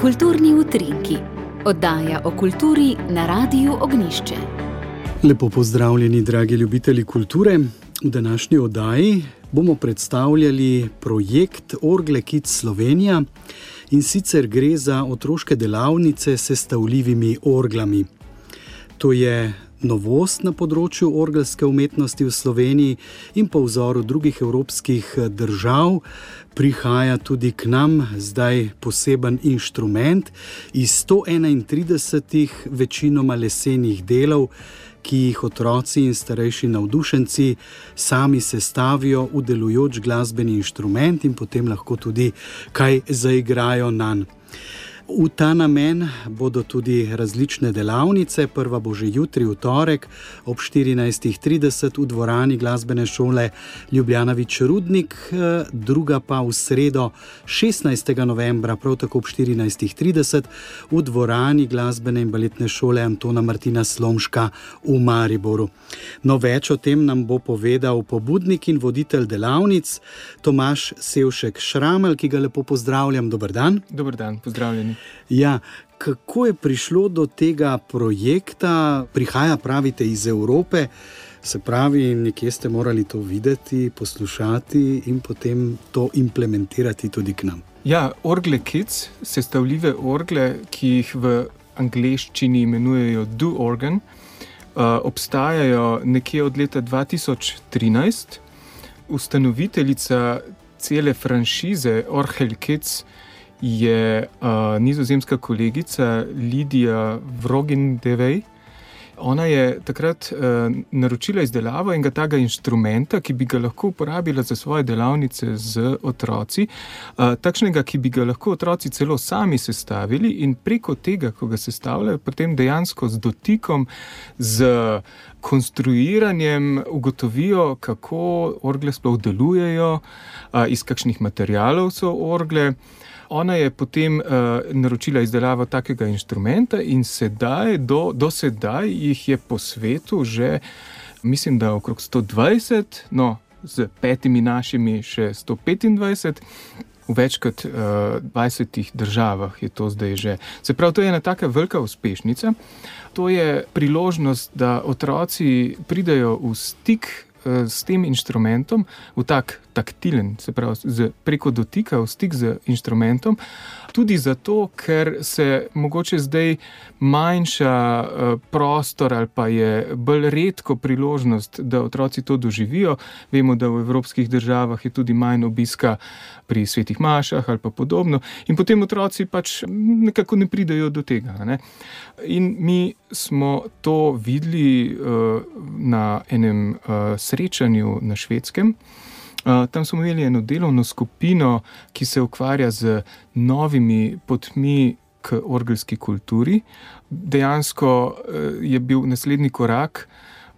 Kulturni utrinki, oddaja o kulturi na Radiu Ognišče. Lepo pozdravljeni, dragi ljubitelji kulture. V današnji oddaji bomo predstavljali projekt Orgle Kids Slovenija in sicer gre za otroške delavnice s sestavljivimi orglami. To je novost na področju orgelske umetnosti v Sloveniji in po vzoru drugih evropskih držav prihaja tudi k nam zdaj poseben inštrument iz 131 večinoma lesenih delov, ki jih otroci in starejši navdušenci sami sestavijo v delujoč glasbeni inštrument in potem lahko tudi kaj zaigrajo na njega. V ta namen bodo tudi različne delavnice. Prva bo že jutri, v torek, ob 14.30 v dvorani glasbene šole Ljubljana Vičrudnik, druga pa v sredo 16. novembra, prav tako ob 14.30 v dvorani glasbene in baletne šole Antona Martina Slomška v Mariboru. No, več o tem nam bo povedal pobudnik in voditelj delavnic Tomaš Sevšek Šramel, ki ga lepo pozdravljam. Dober dan. Dober dan, pozdravljeni. Ja, kako je prišlo do tega projekta, prihaja, pravite, iz Evrope, se pravi, nekje ste morali to videti, poslušati in potem to implementirati tudi k nam. Ja, orgle kids, sestavljive orgle, ki jih v angleščini imenujejo Do Organ, obstajajo nekje od leta 2013. Ustanoviteljica cele franšize Orhel Kids je uh, nizozemska kolegica Lidija Vrogendevej. Ona je takrat uh, naročila izdelavo enega takega inštrumenta, ki bi ga lahko uporabila za svoje delavnice z otroci, uh, takšnega, ki bi ga lahko otroci celo sami sestavili in preko tega, ko ga sestavljajo, potem dejansko z dotikom, z konstruiranjem ugotovijo, kako orgle sploh delujejo, uh, iz kakšnih materialov so orgle. Ona je potem uh, naročila izdelavo takega inštrumenta, in sedaj, do, do sedaj jih je po svetu že, mislim, da okrog 120, no, z petimi našimi še 125. V več kot uh, 20 državah je to zdaj že. Se pravi, to je ena tako velika uspešnica. To je priložnost, da otroci pridajo v stik s tem inštrumentom, v tak taktilen, se pravi, z, preko dotika v stik z inštrumentom, tudi zato, ker se mogoče zdaj manjša prostor ali pa je bolj redko priložnost, da otroci to doživijo. Vemo, da v evropskih državah je tudi manj obiska pri svetih mašah ali pa podobno, in potem otroci pač nekako ne pridajo do tega. Ne? In mi smo to videli uh, na enem uh, srečanju na švedskem. Uh, tam smo imeli eno delovno skupino, ki se ukvarja z novimi potmi k orgelski kulturi. Dejansko uh, je bil naslednji korak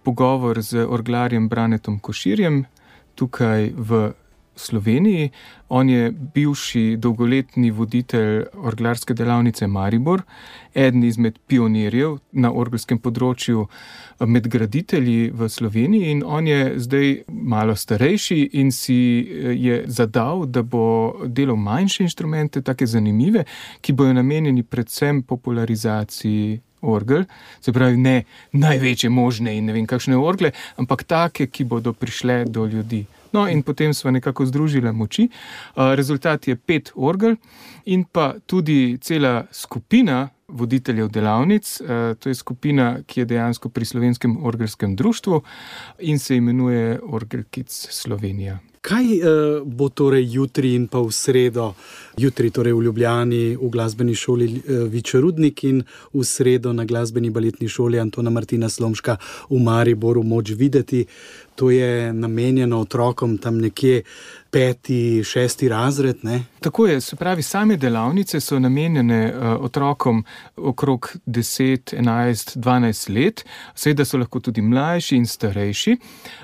pogovor z orglarjem Branetom Koširjem tukaj v Sloveniji. On je bivši dolgoletni voditelj orglarske delavnice Maribor, eden izmed pionirjev na orgelskem področju med graditelji v Sloveniji. In on je zdaj malo starejši in si je zadal, da bo delal manjše inštrumente, tako zanimive, ki bodo namenjeni predvsem popularizaciji. Orgel, se pravi, ne največje možne in ne vem, kakšne orgle, ampak take, ki bodo prišle do ljudi. No, in potem smo nekako združili moči. Rezultat je pet orgel in pa tudi cela skupina voditeljev delavnic. To je skupina, ki je dejansko pri Slovenskem orgelskem društvu in se imenuje Orgel Kids Slovenija. Kaj uh, bo torej jutri in pa v sredo, jutri torej v Ljubljani, v glasbeni šoli Vičerudnik in v sredo na glasbeni baletni šoli Antona Martina Slomška v Mariboru moč videti? To je namenjeno otrokom tam nekje peti, šesti razred. Ne? Tako je, se pravi, same delavnice so namenjene uh, otrokom okrog 10, 11, 12 let, seveda so lahko tudi mlajši in starejši.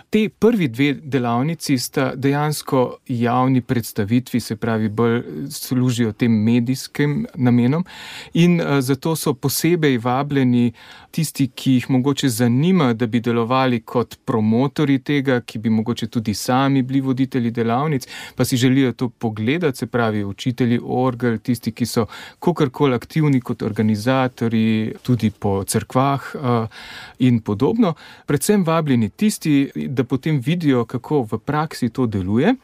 Te prvi dve delavnici sta dejansko javni predstavitvi, se pravi, bolj služijo tem medijskim namenom. In uh, zato so posebej vabljeni tisti, ki jih mogoče zanima, da bi delovali kot promotori tega, ki bi mogoče tudi sami bili voditelji delavnic, pa si želijo to pogledati, se pravi, učitelji orgel, tisti, ki so kakorkoli aktivni kot organizatori, tudi po crkvah uh, in podobno. Predvsem vabljeni tisti, da potem vidijo, kako v praksi to deluje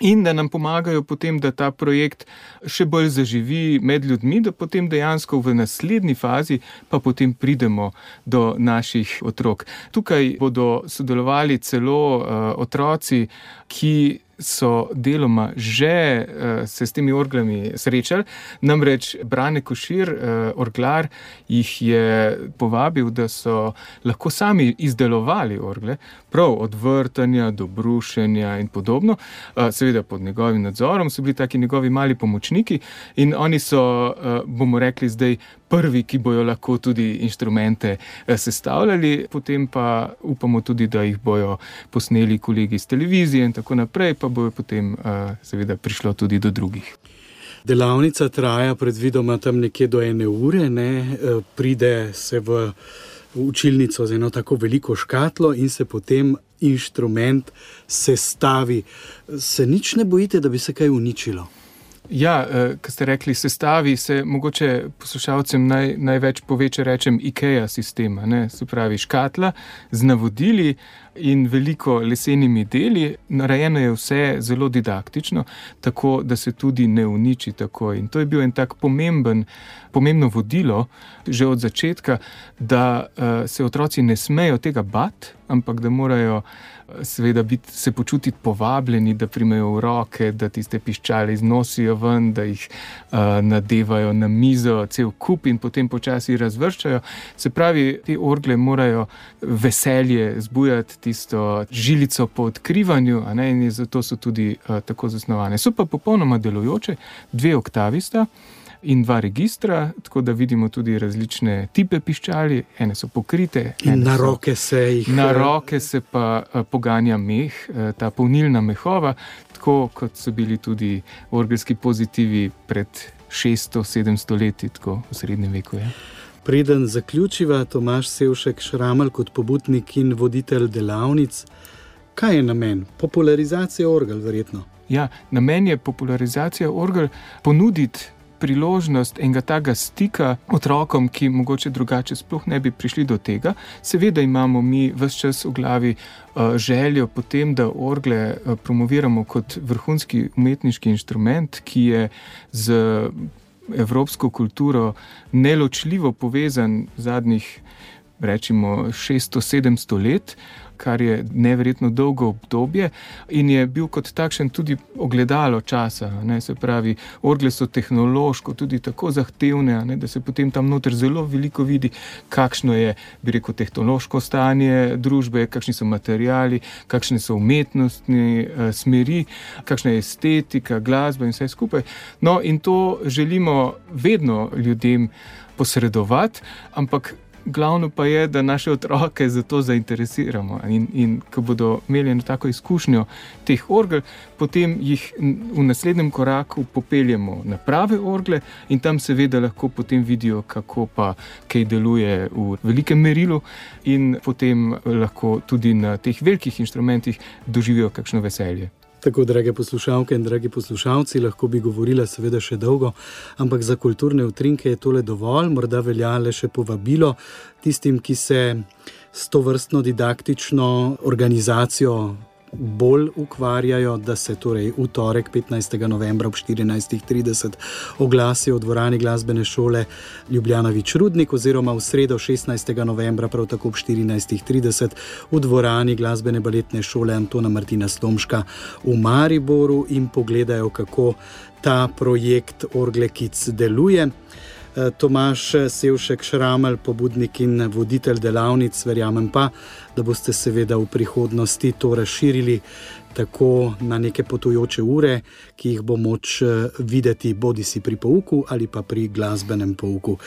in da nam pomagajo potem, da ta projekt še bolj zaživi med ljudmi, da potem dejansko v naslednji fazi pa potem pridemo do naših otrok. Tukaj bodo sodelovali celo uh, otroci, ki so deloma že uh, se s temi orglami srečali. Namreč Brane Košir, uh, orglar, jih je povabil, da so lahko sami izdelovali orgle, prav od vrtanja do brušenja in podobno. Uh, seveda pod njegovim nadzorom so bili taki njegovi mali pomočniki in oni so, uh, bomo rekli, zdaj prvi, ki bojo lahko tudi inštrumente eh, sestavljali, potem pa upamo tudi, da jih bojo posneli kolegi iz televizije in tako naprej, pa bojo potem eh, seveda prišlo tudi do drugih. Delavnica traja predvidoma tam nekje do ene ure, ne? Eh, pride se v učilnico z eno tako veliko škatlo in se potem inštrument sestavi. Se nič ne bojite, da bi se kaj uničilo? Ja, eh, kar ste rekli, sestavi se mogoče poslušalcem naj, največ poveče, rečem, IKEA sistema, ne? se pravi škatla z navodili in veliko lesenimi deli. Narejeno je vse zelo didaktično, tako da se tudi ne uniči tako. In to je bil en tak pomemben, pomembno vodilo že od začetka, da uh, se otroci ne smejo tega bati, ampak da morajo seveda biti, se počutiti povabljeni, da primejo v roke, da tiste piščale iznosijo ven, da jih uh, nadevajo na mizo, cel kup in potem počasi razvrščajo. Se pravi, te orgle morajo veselje zbujati, tisto žilico po odkrivanju, in zato so tudi uh, tako zasnovane. So pa popolnoma delujoče, dve oktavista in dva registra, tako da vidimo tudi različne type piščali, ene so pokrite. Na roke se jih. Na eh, roke se pa eh, poganja meh, eh, ta polnilna mehova, tako kot so bili tudi orgelski pozitivi pred 600-700 leti, tako v srednjem veku. Je. Preden zaključiva, Tomaš Sevšek Šramal kot pobudnik in voditelj delavnic, kaj je namen? Popularizacija orgel, verjetno. Ja, namen je popularizacija orgel ponuditi priložnost enega takega stika otrokom, ki mogoče drugače sploh ne bi prišli do tega. Seveda imamo mi vse čas v glavi uh, željo potem, da orgle uh, promoviramo kot vrhunski umetniški inštrument, ki je z evropsko kulturo neločljivo povezan zadnjih, rečemo, 600-700 let kar je neverjetno dolgo obdobje in je bil kot takšen tudi ogledalo časa. Ne, se pravi, orgle so tehnološko tudi tako zahtevne, ne, da se potem tam noter zelo veliko vidi, kakšno je, bi rekel, tehnološko stanje družbe, kakšni so materiali, kakšne so umetnostne uh, smeri, kakšna je estetika, glasba in vse skupaj. No, in to želimo vedno ljudem posredovati, ampak glavno pa je, da naše otroke za to zainteresiramo. In, in ko bodo imeli eno tako izkušnjo teh orgel, potem jih v naslednjem koraku popeljemo na prave orgle in tam seveda lahko potem vidijo, kako pa kaj deluje v velikem merilu, in potem lahko tudi na teh velikih inštrumentih doživijo kakšno veselje. Tako, drage poslušalke in dragi poslušalci, lahko bi govorila seveda še dolgo, ampak za kulturne utrinke je tole dovolj, morda velja le še povabilo tistim, ki se s to vrstno didaktično organizacijo bolj ukvarjajo, da se torej v torek 15. novembra ob 14.30 oglasijo v dvorani glasbene šole Ljubljana Vičrudnik oziroma v sredo 16. novembra prav tako ob 14.30 v dvorani glasbene baletne šole Antona Martina Slomška v Mariboru in pogledajo, kako ta projekt Orglekic deluje. Eh, Tomaš Sevšek Šramelj, pobudnik in voditelj delavnic, verjamem pa, da boste seveda v prihodnosti to razširili tako na neke potujoče ure, ki jih bo moč eh, videti bodi si pri pouku ali pa pri glasbenem pouku.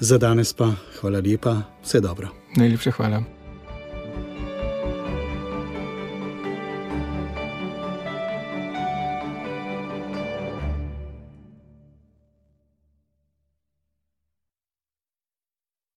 Za danes pa hvala lepa, vse dobro. Najlepša hvala.